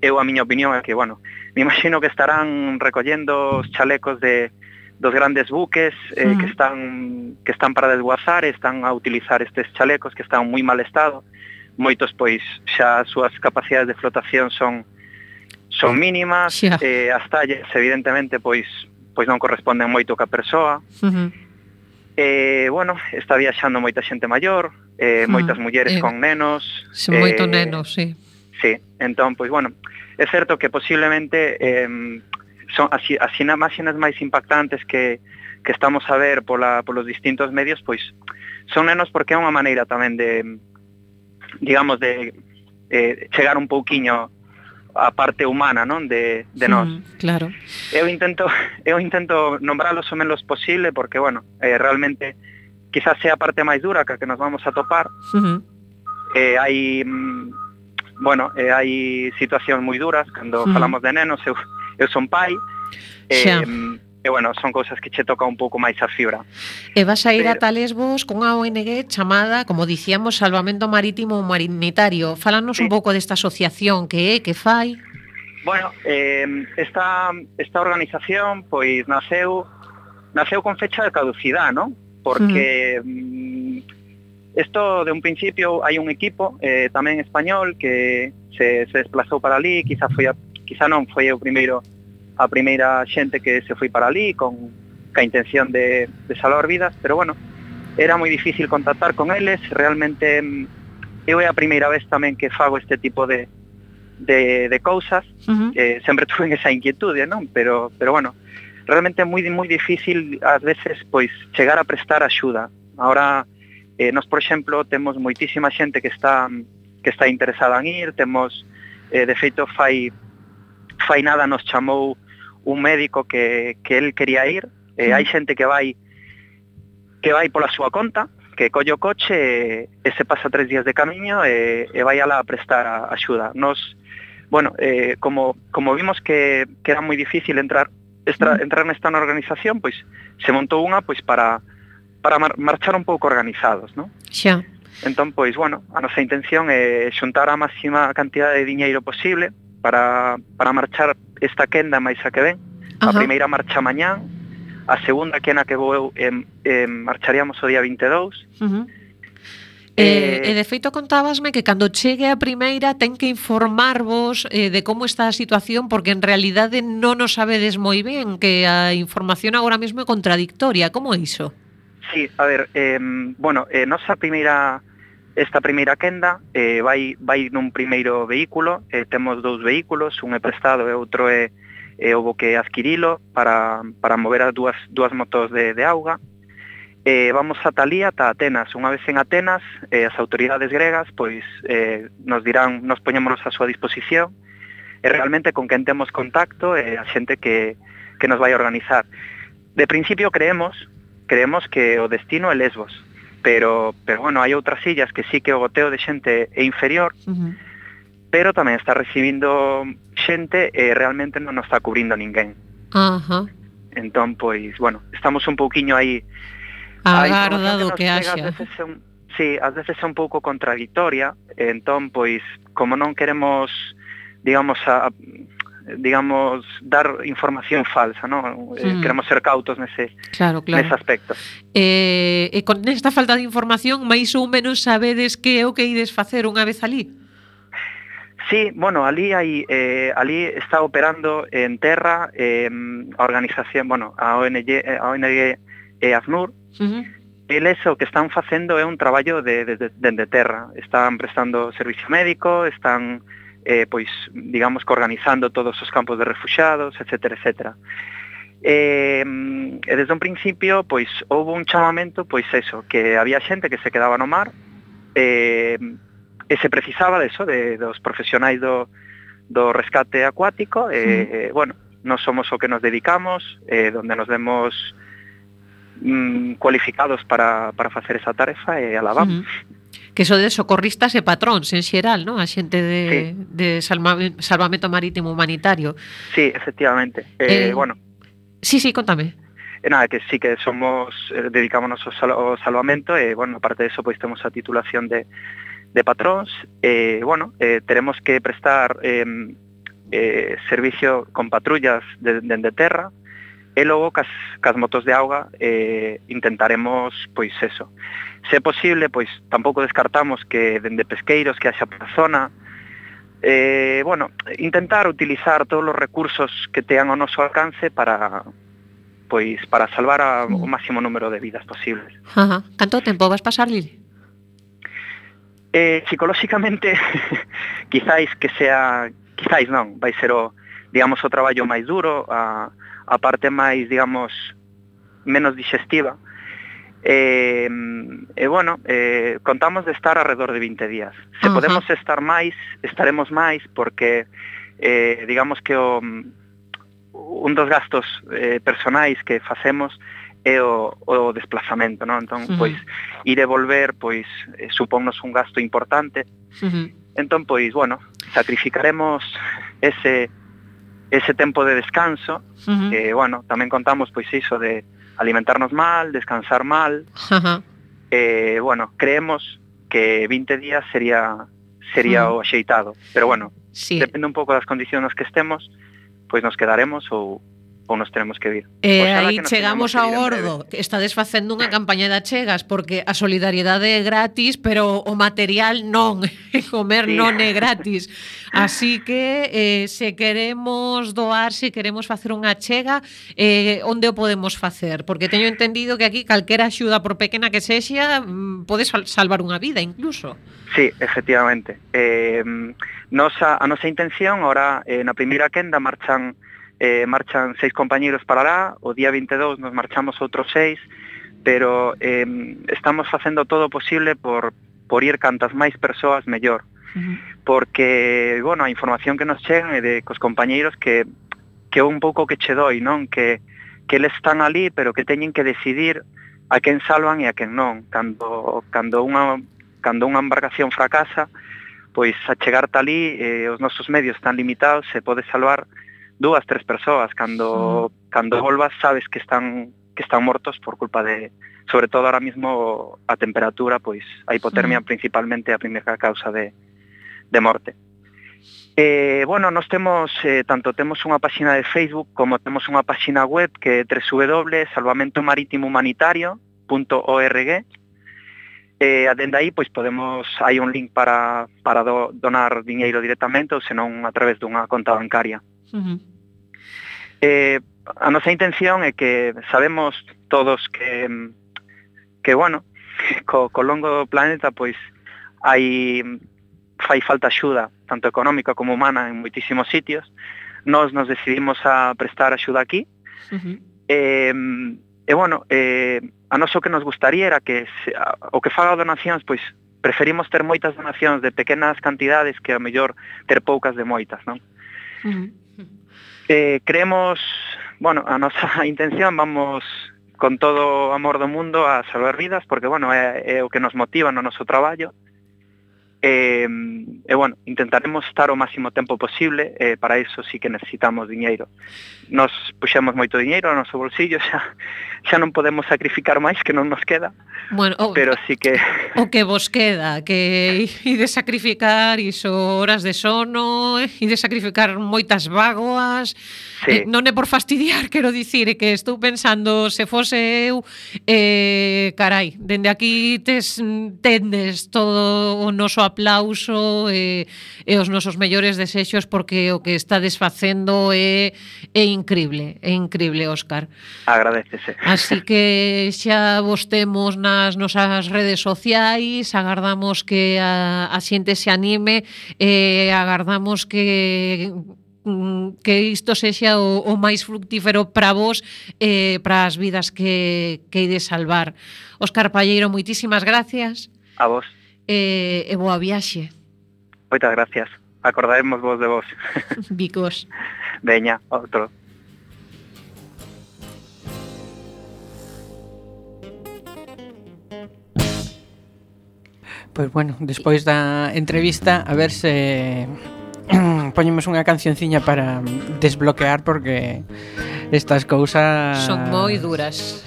Eu a miña opinión é que, bueno, me imagino que estarán recollendo os chalecos de dos grandes buques eh, mm. que están que están para desguazar, están a utilizar estes chalecos que están moi mal estado. Moitos pois xa as súas capacidades de flotación son son mínimas, yeah. eh, as tallas evidentemente pois pois non corresponden moito ca persoa. Uh -huh. Eh, bueno, está viaxando moita xente maior, eh, mm. moitas mulleres eh, con nenos. Se moito eh, nenos, sí. Sí, entón, pois, bueno, é certo que posiblemente eh, son así, así na máxinas máis impactantes que, que estamos a ver pola, polos distintos medios, pois son nenos porque é unha maneira tamén de, digamos, de eh, chegar un pouquiño a parte humana, non, de, de nós. Mm, claro. Eu intento eu intento nombralos o menos posible porque bueno, eh, realmente quizás sea a parte máis dura que a que nos vamos a topar. Uh -huh. eh, hai mm, bueno, eh, hai situacións moi duras cando mm falamos de nenos, eu eu son pai, Xa. e, e bueno, son cousas que che toca un pouco máis a fibra. E vas a ir Pero... ata Lesbos cunha ONG chamada, como dicíamos, Salvamento Marítimo Humanitario. Fálanos sí. un pouco desta asociación que é, que fai. Bueno, eh, esta, esta organización pois naceu naceu con fecha de caducidad, ¿no? Porque isto mm. mm de un principio hai un equipo eh, tamén español que se, se desplazou para ali, quizá foi a quizá non foi o primeiro a primeira xente que se foi para ali con ca intención de, de salvar vidas, pero bueno, era moi difícil contactar con eles, realmente mm, eu é a primeira vez tamén que fago este tipo de, de, de cousas, uh -huh. eh, sempre tuve esa inquietude, non? Pero, pero bueno, realmente é moi moi difícil ás veces pois chegar a prestar axuda. Ahora eh, nos, por exemplo, temos moitísima xente que está mm, que está interesada en ir, temos eh, de feito fai fai nada nos chamou un médico que, que él quería ir. E eh, hai xente que vai que vai pola súa conta que colle o coche e, e se pasa tres días de camiño e, e vai alá a prestar a, axuda. Nos bueno, eh, como, como vimos que, que era moi difícil entrar extra, mm. entrar nesta organización pois se montou unha pois para para mar, marchar un pouco organizados no? xa. Entón, pois, bueno, a nosa intención é xuntar a máxima cantidad de diñeiro posible para, para marchar esta quenda máis a que ven. Ajá. A primeira marcha mañán, a segunda quena que vou eu em, em, marcharíamos o día 22. Uh -huh. Eh, e de feito contábasme que cando chegue a primeira ten que informarvos eh, de como está a situación porque en realidade non o sabedes moi ben que a información agora mesmo é contradictoria, como é iso? Sí, a ver, eh, bueno, eh, nosa primeira Esta primeira quenda eh, vai, vai nun primeiro vehículo, eh, temos dous vehículos, un é prestado e outro é, é houve que adquirilo para, para mover as dúas, dúas motos de, de auga. Eh, vamos a Talía ata Atenas. Unha vez en Atenas, eh, as autoridades gregas pois eh, nos dirán, nos poñémonos a súa disposición e realmente con quen temos contacto e eh, a xente que, que nos vai organizar. De principio creemos creemos que o destino é Lesbos, pero, pero bueno, hai outras illas que sí que o goteo de xente é inferior, uh -huh. pero tamén está recibindo xente e eh, realmente non nos está cubrindo ninguén. Ajá. Uh -huh. Entón, pois, bueno, estamos un pouquiño aí... Agarda do que, que haxa. Ás veces é un, sí, ás veces é un pouco contradictoria, entón, pois, como non queremos, digamos, a, digamos, dar información falsa, ¿no? Eh, mm. Queremos ser cautos nese, claro, claro. nese aspecto. Eh, e con esta falta de información, máis ou menos sabedes que é o que ides facer unha vez ali? Sí, bueno, ali hai eh, ali está operando en terra eh, a organización, bueno, a ONG, eh, a ONG e eh, AFNUR. uh -huh. Eles o que están facendo é un traballo de, de, de, de terra. Están prestando servicio médico, están eh, pois, digamos que organizando todos os campos de refuxados, etc. etc. E, eh, e desde un principio, pois, houve un chamamento, pois, eso, que había xente que se quedaba no mar, e, e se precisaba de eso, de, dos profesionais do, do rescate acuático, eh, e, e bueno, non somos o que nos dedicamos, eh, donde nos vemos mm, cualificados para, para facer esa tarefa e alabamos. Uh -huh que son de socorristas e patróns en xeral, non? A xente de, sí. de salvamento marítimo humanitario. Sí, efectivamente. Eh, eh, bueno. Sí, sí, contame. E nada, que sí que somos, eh, dedicámonos ao, sal ao salvamento, e eh, bueno, aparte de eso, pois pues, temos a titulación de, de patróns, e eh, bueno, eh, teremos que prestar eh, eh, servicio con patrullas dende de, de terra, e logo cas, cas motos de auga eh, intentaremos, pois eso, Se é posible, pois tampouco descartamos que dende pesqueiros que haxa por zona, eh, bueno, intentar utilizar todos os recursos que tean ao noso alcance para pois para salvar a, o mm. máximo número de vidas posibles. Ajá. Canto tempo vas pasar, Lili? Eh, psicolóxicamente quizáis que sea quizáis non, vai ser o digamos o traballo máis duro, a a parte máis, digamos, menos digestiva, E, e bueno, eh, contamos de estar alrededor de 20 días. Se uh -huh. podemos estar máis, estaremos máis, porque eh, digamos que o, un dos gastos eh, personais que facemos é o, o desplazamento, non? Entón, uh -huh. pois, ir e volver, pois, eh, supónnos un gasto importante. Uh -huh. Entón, pois, bueno, sacrificaremos ese, ese tempo de descanso, uh -huh. que, bueno, tamén contamos, pois, iso de alimentarnos mal, descansar mal. Ajá. Eh, bueno, creemos que 20 días sería sería mm. o axeitado, pero bueno, sí. depende un pouco das condicións nas que estemos, pois nos quedaremos ou ou nos tenemos que vir. E eh, aí chegamos ao gordo, que estades facendo unha campaña de achegas, porque a solidariedade é gratis, pero o material non, comer sí. non é gratis. Así que eh, se queremos doar, se queremos facer unha achega, eh, onde o podemos facer? Porque teño entendido que aquí calquera axuda por pequena que sexa mm, pode salvar unha vida incluso. Sí, efectivamente. Eh, nosa, a nosa intención, ahora eh, na primeira quenda marchan eh, marchan seis compañeros para lá, o día 22 nos marchamos outros seis, pero eh, estamos facendo todo o posible por, por ir cantas máis persoas mellor. Uh -huh. Porque, bueno, a información que nos chegan é de cos compañeiros que que un pouco que che doi, non? Que, que eles están ali, pero que teñen que decidir a quen salvan e a quen non. Cando, cando, unha, cando unha embarcación fracasa, pois a chegar talí eh, os nosos medios están limitados se pode salvar dúas, tres persoas cando mm. cando volvas sabes que están que están mortos por culpa de sobre todo ahora mismo a temperatura, pois a hipotermia mm. principalmente a primeira causa de de morte. Eh, bueno, nos temos eh, tanto temos unha páxina de Facebook como temos unha páxina web que é www.salvamentomarítimohumanitario.org. Eh, dende aí pois podemos hai un link para para do, donar diñeiro directamente ou senón a través dunha conta bancaria. Uh -huh. eh, a nosa intención é que sabemos todos que que bueno, co, co longo do planeta pois hai fai falta axuda tanto económica como humana en moitísimos sitios. Nós nos decidimos a prestar axuda aquí. Uh -huh. eh, e bueno, eh, a noso que nos gustaría era que se, a, o que faga donacións pois preferimos ter moitas donacións de pequenas cantidades que a mellor ter poucas de moitas, non? Uh -huh. Eh, creemos, bueno, a nosa intención vamos con todo o amor do mundo a salvar vidas, porque, bueno, é, é o que nos motiva no noso traballo, E, e bueno, intentaremos estar o máximo tempo posible e para iso sí que necesitamos diñeiro. Nos puxemos moito diñeiro no noso bolsillo, xa xa non podemos sacrificar máis que non nos queda. Bueno, o, pero sí que o que vos queda, que ide sacrificar iso horas de sono, ide sacrificar moitas vagoas. Sí. Eh, non é por fastidiar, quero dicir que estou pensando se fose eu eh carai, dende aquí tes tendes todo o noso aplauso e, e os nosos mellores desexos porque o que está desfacendo é, é increíble, é increíble, Óscar. Agradecese. Así que xa vos temos nas nosas redes sociais, agardamos que a, a xente se anime, e agardamos que que isto sexa o, o máis fructífero para vos e eh, para as vidas que, que ides salvar. Óscar Palleiro, moitísimas gracias. A vos e, e boa viaxe. Moitas gracias. Acordaremos vos de vos. Vicos. Veña, outro. Pois pues bueno, despois da entrevista a ver se poñemos unha cancionciña para desbloquear porque estas cousas son moi duras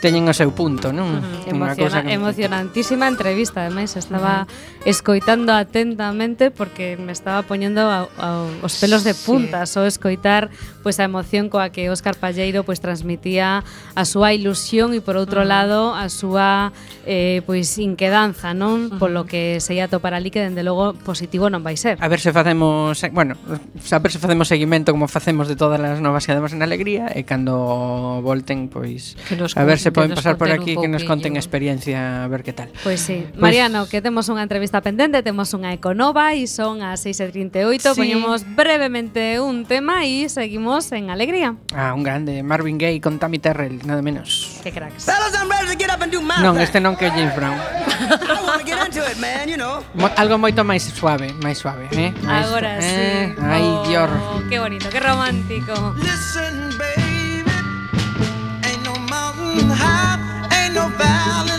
teñen o seu punto, non? Uh -huh. Emociona, que... Emocionantísima entrevista, ademais, estaba uh -huh. escoitando atentamente porque me estaba poñendo a, a, os pelos de punta sí. escoitar pois pues, a emoción coa que Óscar Palleiro pois pues, transmitía a súa ilusión e por outro uh -huh. lado a súa eh, pois inquedanza, non? Uh -huh. Polo que se ia topar ali que dende logo positivo non vai ser. A ver se facemos, eh, bueno, a ver se facemos seguimento como facemos de todas as novas que demos en Alegría e cando volten pois pues, a ver se se poden pasar por aquí que nos conten experiencia a ver que tal. Pois pues sí. Pues, Mariano, que temos unha entrevista pendente, temos unha Econova e son as 6:38, sí. poñemos brevemente un tema e seguimos en alegría. Ah, un grande Marvin Gaye con Tammy Terrell, nada menos. Que cracks. Non, este non que James Brown. Mo, algo moito máis suave, máis suave, eh? Agora eh, sí. Ai, oh, Dior. Que bonito, que romántico. Listen high, ain't no valley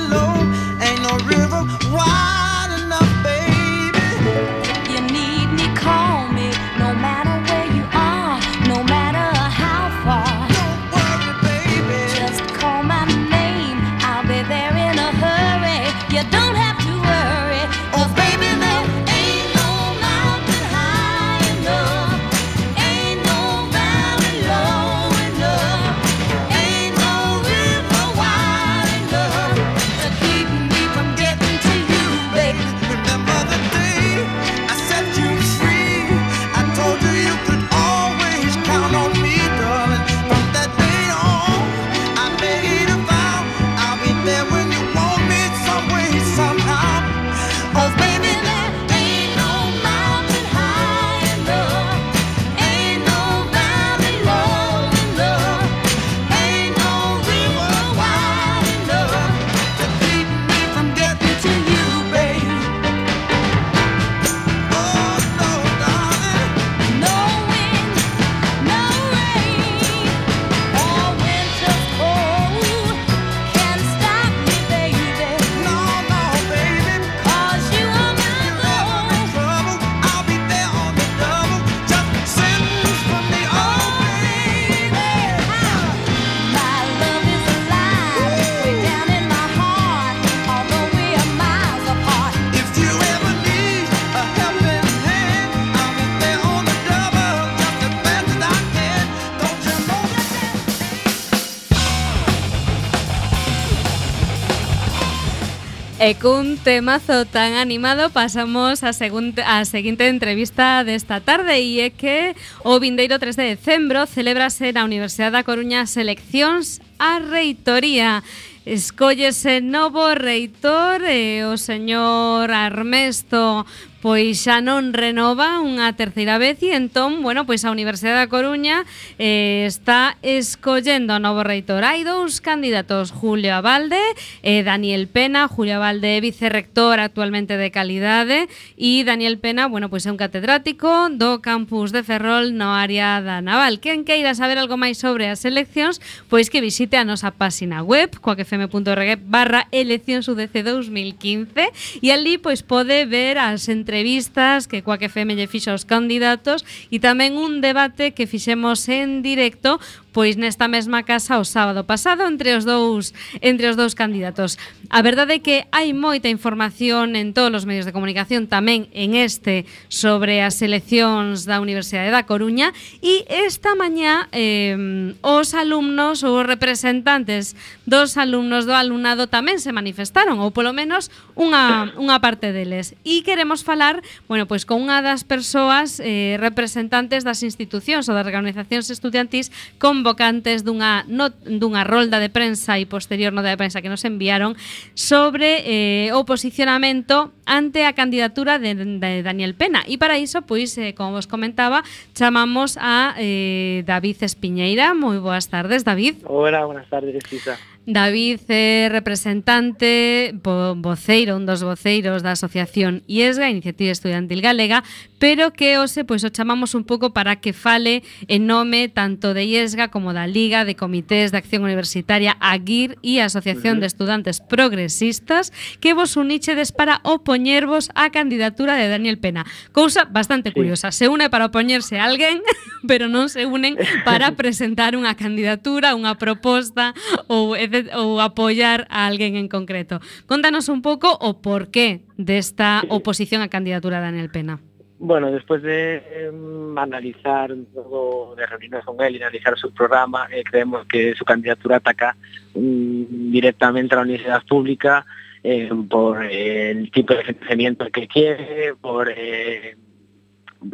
E cun temazo tan animado pasamos a, segunte, a seguinte entrevista desta tarde e é que o vindeiro 3 de decembro celébrase na Universidade da Coruña seleccións a reitoría. Escóllese novo reitor e o señor Armesto pois xa non renova unha terceira vez e entón, bueno, pois a Universidade da Coruña eh, está escollendo o novo reitor. Hai dous candidatos, Julio Abalde e Daniel Pena. Julio Abalde é vicerrector actualmente de calidade e Daniel Pena, bueno, pois é un catedrático do campus de Ferrol no área da Naval. Quen queira saber algo máis sobre as eleccións, pois que visite visite a nosa páxina web coacfm.org barra eleccións UDC 2015 e ali pois pode ver as entrevistas que Coac FM lle fixo aos candidatos e tamén un debate que fixemos en directo pois nesta mesma casa o sábado pasado entre os dous entre os dous candidatos. A verdade é que hai moita información en todos os medios de comunicación tamén en este sobre as eleccións da Universidade da Coruña e esta mañá eh, os alumnos ou os representantes dos alumnos do alumnado tamén se manifestaron ou polo menos unha, unha parte deles. E queremos falar, bueno, pois con unha das persoas eh, representantes das institucións ou das organizacións estudiantis con convocantes dunha, no, dunha rolda de prensa e posterior nota de prensa que nos enviaron sobre eh, o posicionamento ante a candidatura de, de Daniel Pena. E para iso, pois, eh, como vos comentaba, chamamos a eh, David Espiñeira. Moi boas tardes, David. Hola, buenas tardes, Isa. David é representante, voceiro, un dos voceiros da Asociación IESGA, Iniciativa Estudiantil Galega, pero que hoxe pois, o chamamos un pouco para que fale en nome tanto de IESGA como da Liga de Comités de Acción Universitaria AGIR e a Asociación de Estudantes Progresistas que vos unichedes para opoñervos á candidatura de Daniel Pena. Cousa bastante curiosa. Se une para opoñerse a alguén, pero non se unen para presentar unha candidatura, unha proposta ou etc ou apoyar a alguén en concreto. Contanos un pouco o porqué desta oposición á candidatura de Daniel Pena. Bueno, después de eh, analizar todo, de reunirnos con él y analizar su programa, eh, creemos que su candidatura ataca mm, directamente a la universidad pública eh, por el tipo de financiamiento que quiere, por, eh,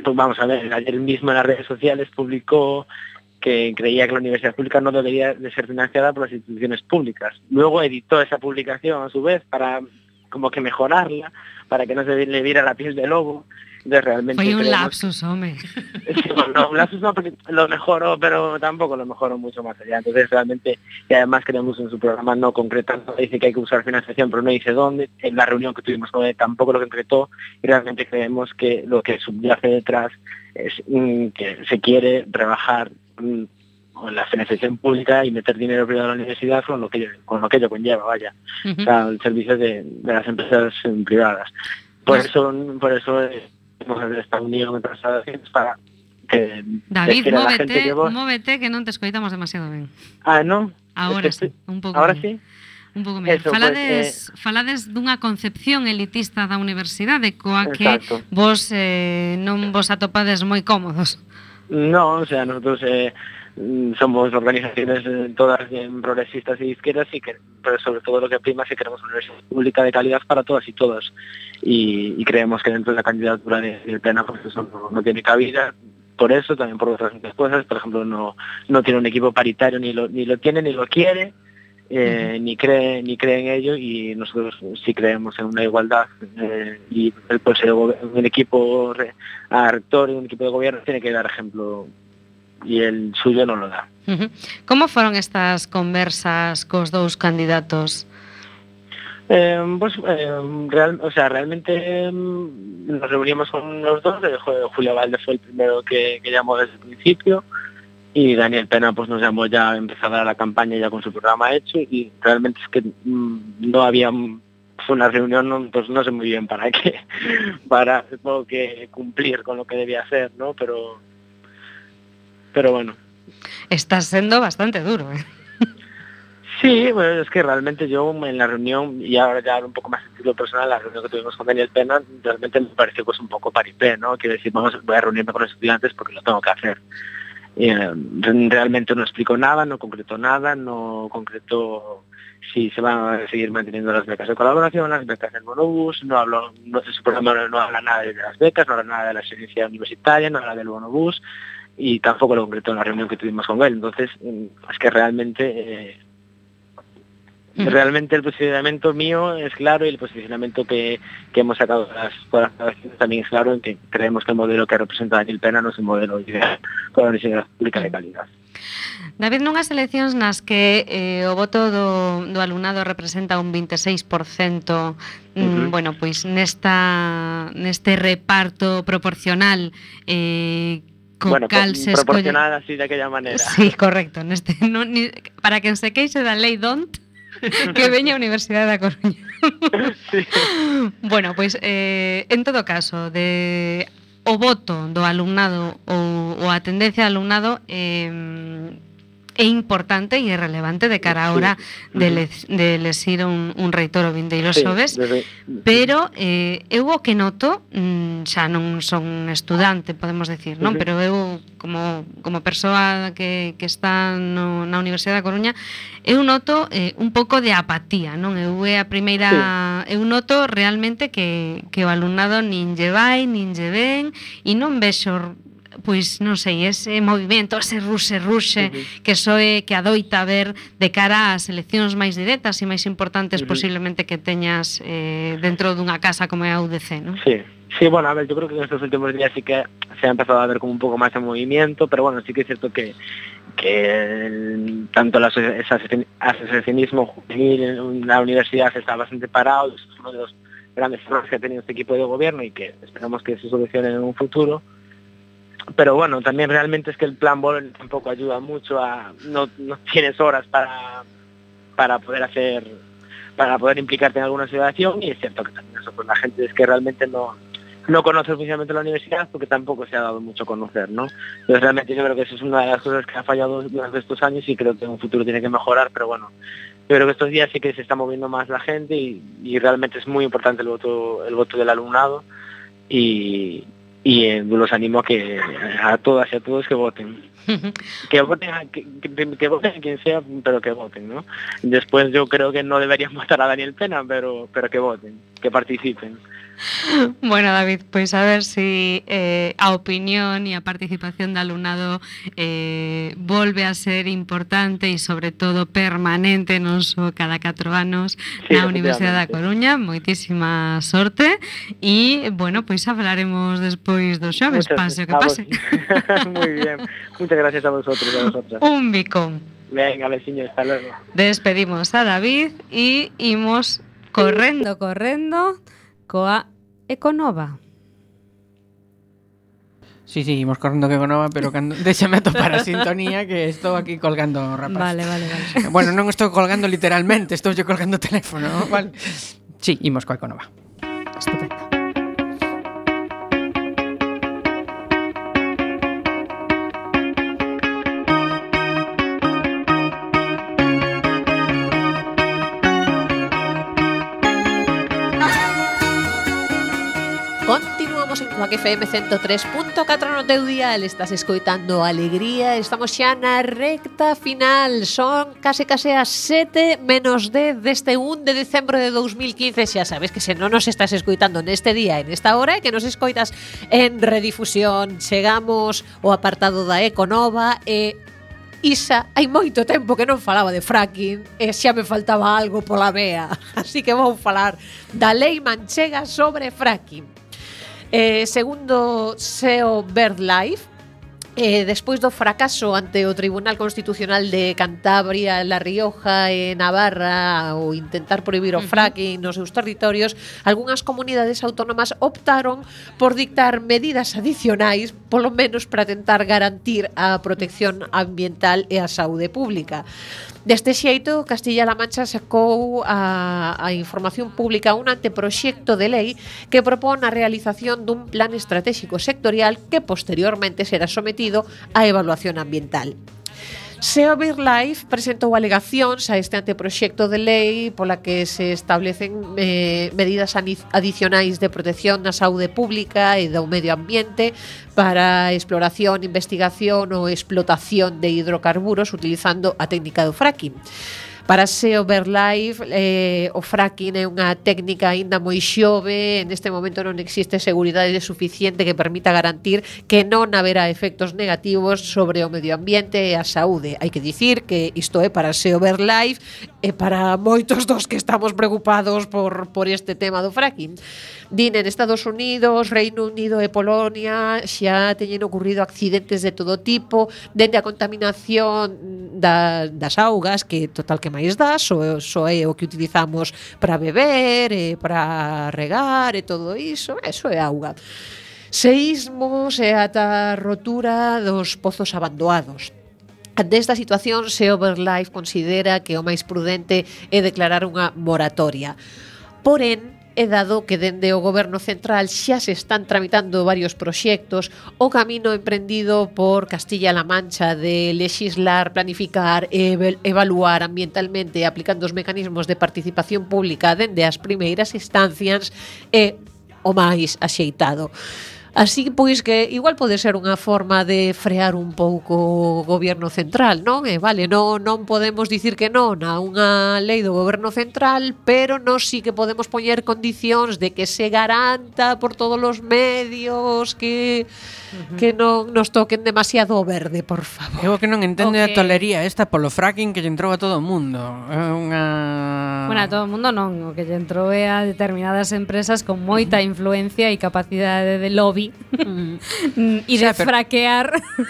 pues vamos a ver, ayer mismo en las redes sociales publicó que creía que la universidad pública no debería de ser financiada por las instituciones públicas. Luego editó esa publicación a su vez para como que mejorarla, para que no se le viera la piel de lobo. Entonces realmente Fue un lapsus, hombre. Sí, bueno, un lapsus no, lo mejoró, pero tampoco lo mejoró mucho más allá. Entonces realmente, y además creemos en su programa no concretando, dice que hay que usar financiación, pero no dice dónde. En la reunión que tuvimos con él tampoco lo concretó y realmente creemos que lo que subyace detrás es que se quiere rebajar con la financiación pública y meter dinero privado a la universidad con lo que, con lo que ello conlleva, vaya, uh -huh. o sea, el servicio de, de las empresas eh, privadas. Por pues, eso, por eso eh, hemos estado unidos para que David, móvete, que vos... móvete que non te escoitamos demasiado ben. Ah, non? Ahora es que sí, un pouco. Ahora bien. sí. Un pouco mellor. Falades, pues, eh... falades dunha concepción elitista da universidade coa que Exacto. vos eh, non vos atopades moi cómodos. No, o sea, nosotros eh, somos organizaciones eh, todas progresistas y izquierdas, y que, pero sobre todo lo que prima es que queremos una universidad pública de calidad para todas y todos. Y, creemos que dentro de la candidatura del de plena pues no, tiene cabida. Por eso, también por otras cosas, por ejemplo, no, no tiene un equipo paritario, ni lo, ni lo tiene, ni lo quiere, eh, ni cree ni cree en ello y nosotros sí creemos en una igualdad eh, y pues, el, un equipo a rector y un equipo de gobierno tiene que dar ejemplo y el suyo no lo da. Uh -huh. Como foron estas conversas cos dous candidatos? Eh, pues, eh, real, o sea, realmente eh, nos reunimos con los dos, Julio Valde fue el primero que, que llamó desde el principio, y Daniel Pena pues nos llamó ya a empezar a la campaña ya con su programa hecho y realmente es que mmm, no había fue una reunión pues no sé muy bien para qué para supongo que cumplir con lo que debía hacer no pero pero bueno está siendo bastante duro ¿eh? Sí, bueno, es que realmente yo en la reunión, y ahora ya un poco más en estilo personal, la reunión que tuvimos con Daniel Pena, realmente me pareció pues un poco paripé, ¿no? Quiero decir, vamos, voy a reunirme con los estudiantes porque lo tengo que hacer. eh, realmente non explicó nada, non concretó nada, non concretó si se van a seguir manteniendo las becas de colaboración, las becas del bonobús, no habló, no, su programa no habla nada de las becas, no habla nada de la experiencia universitaria, no habla del bonobús y tampoco lo concretó en la reunión que tuvimos con él. Entonces, mm, es que realmente eh, Realmente el posicionamiento mío es claro y el posicionamiento que, que hemos sacado de las cuadras también es claro en que creemos que el modelo que representa Daniel Pena no es un modelo ideal para la Universidad Pública de calidad. David, nunhas eleccións nas que eh, o voto do, do alumnado representa un 26%, uh -huh. bueno, pois nesta neste reparto proporcional eh, con bueno, cal se proporcional escolle... así de aquella maneira. Sí, correcto, neste no, ni, para quen se queixe da lei don't que veña a Universidade da Coruña. sí. Bueno, pois pues, eh, en todo caso, de o voto do alumnado ou, ou a tendencia do alumnado eh, é importante e é relevante de cara a hora sí. de, le, de lesir un, un reitor o vindeiro sí, xoves, desde... pero eh, eu o que noto, mm, xa non son estudante, podemos decir, non? Uh pero eu como, como persoa que, que está no, na Universidade da Coruña, eu noto eh, un pouco de apatía, non? Eu é a primeira... Sí. Eu noto realmente que, que o alumnado nin lle vai, nin lle ven, e non vexo pois non sei, ese movimento, ese ruxe ruxe uh -huh. que soe que adoita ver de cara ás eleccións máis directas e máis importantes uh -huh. posiblemente que teñas eh, dentro dunha casa como é a UDC, non? Sí. Sí, bueno, a ver, yo creo que en estos últimos días sí que se ha empezado a ver como un poco más de movimiento, pero bueno, sí que es cierto que, que el, tanto el asociacionismo juvenil en la universidad está bastante parado, es uno de los grandes problemas que ha tenido este equipo de gobierno y que esperamos que se solucione en un futuro. Pero bueno, también realmente es que el plan Bol tampoco ayuda mucho a... No, tienes horas para, para poder hacer para poder implicarte en alguna situación y es cierto que también eso pues la gente es que realmente no no conoce de la universidad porque tampoco se ha dado mucho a conocer, ¿no? Entonces realmente yo creo que eso es una de las cosas que ha fallado durante estos años y creo que en un futuro tiene que mejorar, pero bueno, yo creo que estos días sí que se está moviendo más la gente y, y realmente es muy importante el voto el voto del alumnado y, y eh, los animo a que a todas y a todos que voten. Que voten a, que, que- que voten a quien sea pero que voten no después yo creo que no deberían votar a Daniel Pena pero pero que voten que participen Bueno, David, pois a ver si eh, a opinión e a participación do alumnado eh, volve a ser importante e sobre todo permanente non só cada 4 anos Sí, na Universidade da. Coruña. Moitísima sorte e, bueno, pois hablaremos despois do xoves, pase o que pase. muy bien muchas gracias a vosotros y a vosotras Un bicón. venga veciño hasta luego Despedimos a David e imos correndo, correndo coa Econova. Sí, sí, imos correndo que Econova, pero cando... déxame atopar a sintonía que estou aquí colgando, rapaz. Vale, vale, vale. Bueno, non estou colgando literalmente, estou yo colgando o teléfono, vale. Sí, imos coa Econova. Estupendo. Coac FM 103.4 no teu dial. Estás escoitando Alegría. Estamos xa na recta final. Son case case as 7 menos 10 deste 1 de decembro de 2015 Xa sabes que se non nos estás escoitando neste día En esta hora que nos escoitas en redifusión. Chegamos ao apartado da Econova e Isa, hai moito tempo que non falaba de fracking e xa me faltaba algo pola vea, así que vou falar da lei manchega sobre fracking. Eh, segundo SEO BirdLife, Eh, despois do fracaso ante o Tribunal Constitucional de Cantabria, La Rioja e Navarra ao intentar prohibir o fracking nos seus territorios, algunhas comunidades autónomas optaron por dictar medidas adicionais, polo menos para tentar garantir a protección ambiental e a saúde pública. Deste xeito, Castilla-La Mancha sacou a, a información pública un anteproxecto de lei que propón a realización dun plan estratégico sectorial que posteriormente será sometido sometido á evaluación ambiental. SEO Life presentou alegacións a este anteproxecto de lei pola que se establecen eh, medidas adicionais de protección na saúde pública e do medio ambiente para a exploración, investigación ou explotación de hidrocarburos utilizando a técnica do fracking. Para SEO Verlife, eh, o fracking é unha técnica aínda moi xove, en este momento non existe seguridade suficiente que permita garantir que non haberá efectos negativos sobre o medio ambiente e a saúde. Hai que dicir que isto é para SEO Verlife e para moitos dos que estamos preocupados por, por este tema do fracking. Din en Estados Unidos, Reino Unido e Polonia xa teñen ocurrido accidentes de todo tipo, dende a contaminación da, das augas, que total que máis dá, só, só é o que utilizamos para beber, e para regar e todo iso, eh, eso é auga. Seísmos e ata rotura dos pozos abandonados. Ante esta situación, se Life considera que o máis prudente é declarar unha moratoria. Porén, E dado que dende o Goberno Central xa se están tramitando varios proxectos, o camino emprendido por Castilla-La Mancha de legislar, planificar e evaluar ambientalmente aplicando os mecanismos de participación pública dende as primeiras instancias é o máis axeitado. Así pois que igual pode ser unha forma de frear un pouco o goberno central, non? E vale, non non podemos dicir que non a unha lei do goberno central, pero nós sí que podemos poñer condicións de que se garanta por todos os medios que uh -huh. que non nos toquen demasiado o verde, por favor. Eu que non entendo okay. a tolería esta polo fracking que lle entrou a todo o mundo. É unha Bueno, a todo o mundo non, o que lle entrou é a determinadas empresas con moita influencia e capacidade de lobby e de o sea, pero, fraquear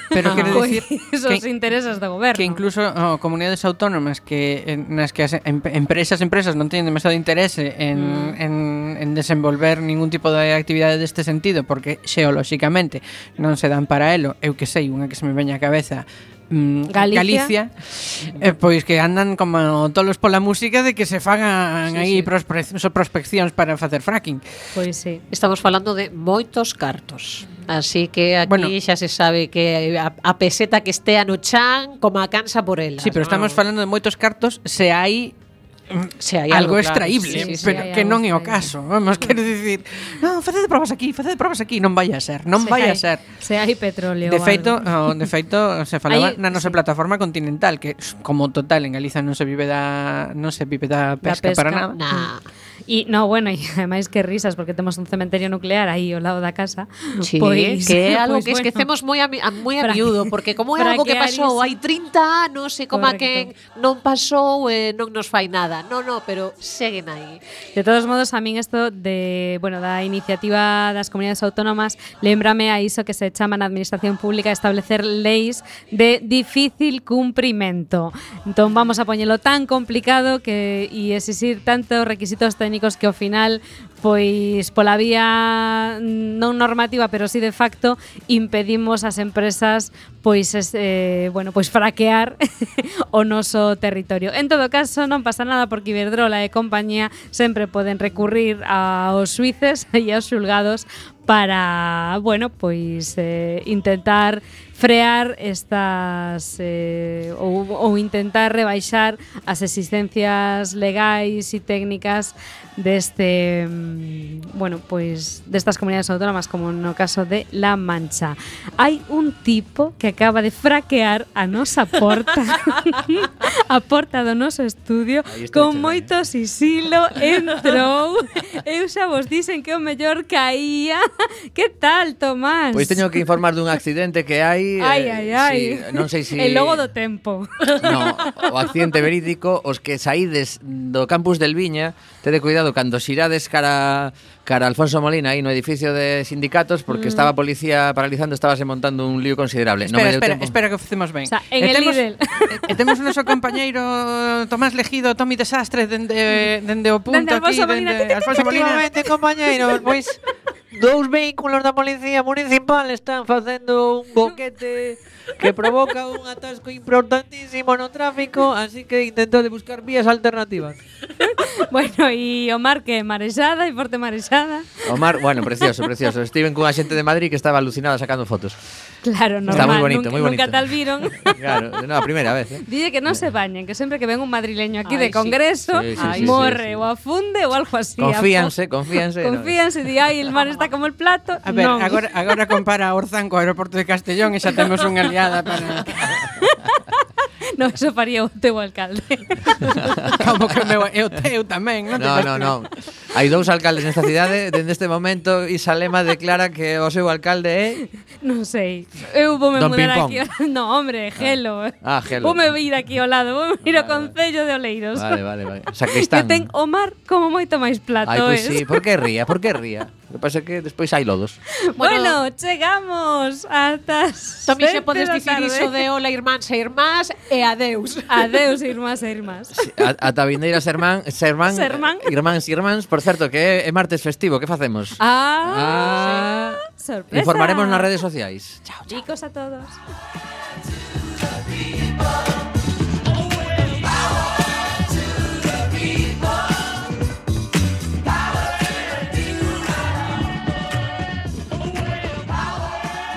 pero quero dicir os intereses do goberno. Que incluso oh, comunidades autónomas que en, nas que as em, empresas empresas non teñen demasiado interese en, mm. en en, desenvolver ningún tipo de actividade deste sentido porque xeolóxicamente non se dan para elo, eu que sei, unha que se me veña a cabeza mm, Galicia, Galicia eh, pois que andan como tolos pola música de que se fagan sí, aí sí. Prospe prospeccións para facer fracking. Pois sí. Estamos falando de moitos cartos. Así que aquí bueno, xa se sabe que a, a peseta que estea no chan, como a cansa por ela. Sí, pero ¿no? estamos falando de moitos cartos se hai se hai algo, algo extraíble, sí, sí, sí, pero que non é o caso. Vamos, quero mm. dicir, non, facede probas aquí, facede probas aquí, non vai a ser, non se vai hai, a ser. Se hai petróleo. De feito, oh, de feito se falaba hai, na nosa sí. plataforma continental que como total en Galiza non se vive da non se vive da pesca, da pesca para nada. Nah. E, no, bueno, e ademais que risas porque temos un cementerio nuclear aí ao lado da casa. Sí, pois, que é algo pois, que bueno, esquecemos moi a, a, moi a miúdo, porque como é algo que pasou hai 30 anos e como que non pasou e eh, non nos fai nada. No, no, pero seguen aí. De todos modos, a min isto de, bueno, da iniciativa das comunidades autónomas, lembrame a iso que se chama na administración pública establecer leis de difícil cumprimento. Entón vamos a poñelo tan complicado que e exixir tantos requisitos técnicos técnicos que ao final pois pola vía mm, non normativa, pero si sí de facto impedimos ás empresas pois eh, bueno, pois fraquear o noso territorio. En todo caso, non pasa nada porque Iberdrola e compañía sempre poden recurrir aos suíces e aos xulgados para, bueno, pois eh, intentar frear estas eh, ou, ou intentar rebaixar as existencias legais e técnicas deste mm, bueno, pois destas comunidades autónomas como no caso de La Mancha. Hai un tipo que acaba de fraquear a nosa porta a porta do noso estudio con chale. Eh? moito sisilo entrou. Eu xa vos dixen que o mellor caía. Que tal, Tomás? Pois teño que informar dun accidente que hai Ai, eh, ai, ai. Si, non sei se si... El logo do tempo. No, o accidente verídico, os que saídes do campus del Viña, tede cuidado demasiado cando xirades cara cara Alfonso Molina aí no edificio de sindicatos porque mm. estaba a policía paralizando, estabase montando un lío considerable. Espera, no me deu espera, tempo. espera que facemos ben. O sea, en e el temos, Lidl. e temos o noso compañeiro Tomás Legido, Tomi Desastre dende dende o punto dende aquí, dende Alfonso Molina, compañeiro, pois pues, Dous vehículos da Policía Municipal están facendo un boquete que provoca un atasco importantísimo no tráfico, así que intentade buscar vías alternativas. bueno, e o mar que marexada e forte marexada. O mar, bueno, precioso, precioso. Estiven cunha xente de Madrid que estaba alucinada sacando fotos. Claro, normal. Está moi bonito, nunca, moi bonito. Nunca tal viron. Claro, no, a primeira vez, eh? Dille que non se bañen, que sempre que ven un madrileño aquí de congreso, Sí, sí, sí, morre sí, sí. ou afunde ou algo así. Confíanse, confíanse no. Confíanse, di, ai, el mar está como el plato. A ver, non. agora, agora compara Orzán co aeroporto de Castellón e xa temos unha liada para... no, eso faría o teu alcalde. Como que meu, eu teu tamén, non? No, no, no. Hai dous alcaldes nesta cidade, ¿eh? dende este momento Isalema declara que o seu alcalde ¿eh? é Non sei. Eu vou me Don mudar aquí. No, hombre, ah. gelo. Ah, ah gelo. Vou me ir aquí ao lado, vou me ir ao vale, Concello de Oleiros. Vale, vale, vale. O sea, que están... Que ten o mar como moito máis plato. Ai, pois pues sí, por que ría, por que ría? que pasa que despois hai lodos. Bueno, bueno chegamos ata Tomi xe podes dicir iso de hola irmáns e irmás e adeus. Adeus irmás e irmás. Ata vindeiras irmán, sermán, sermán. irmáns e irmáns, por certo que é martes festivo, que facemos? Ah, ah sorpresa. Informaremos nas redes sociais. Chao, chao. Chicos a todos.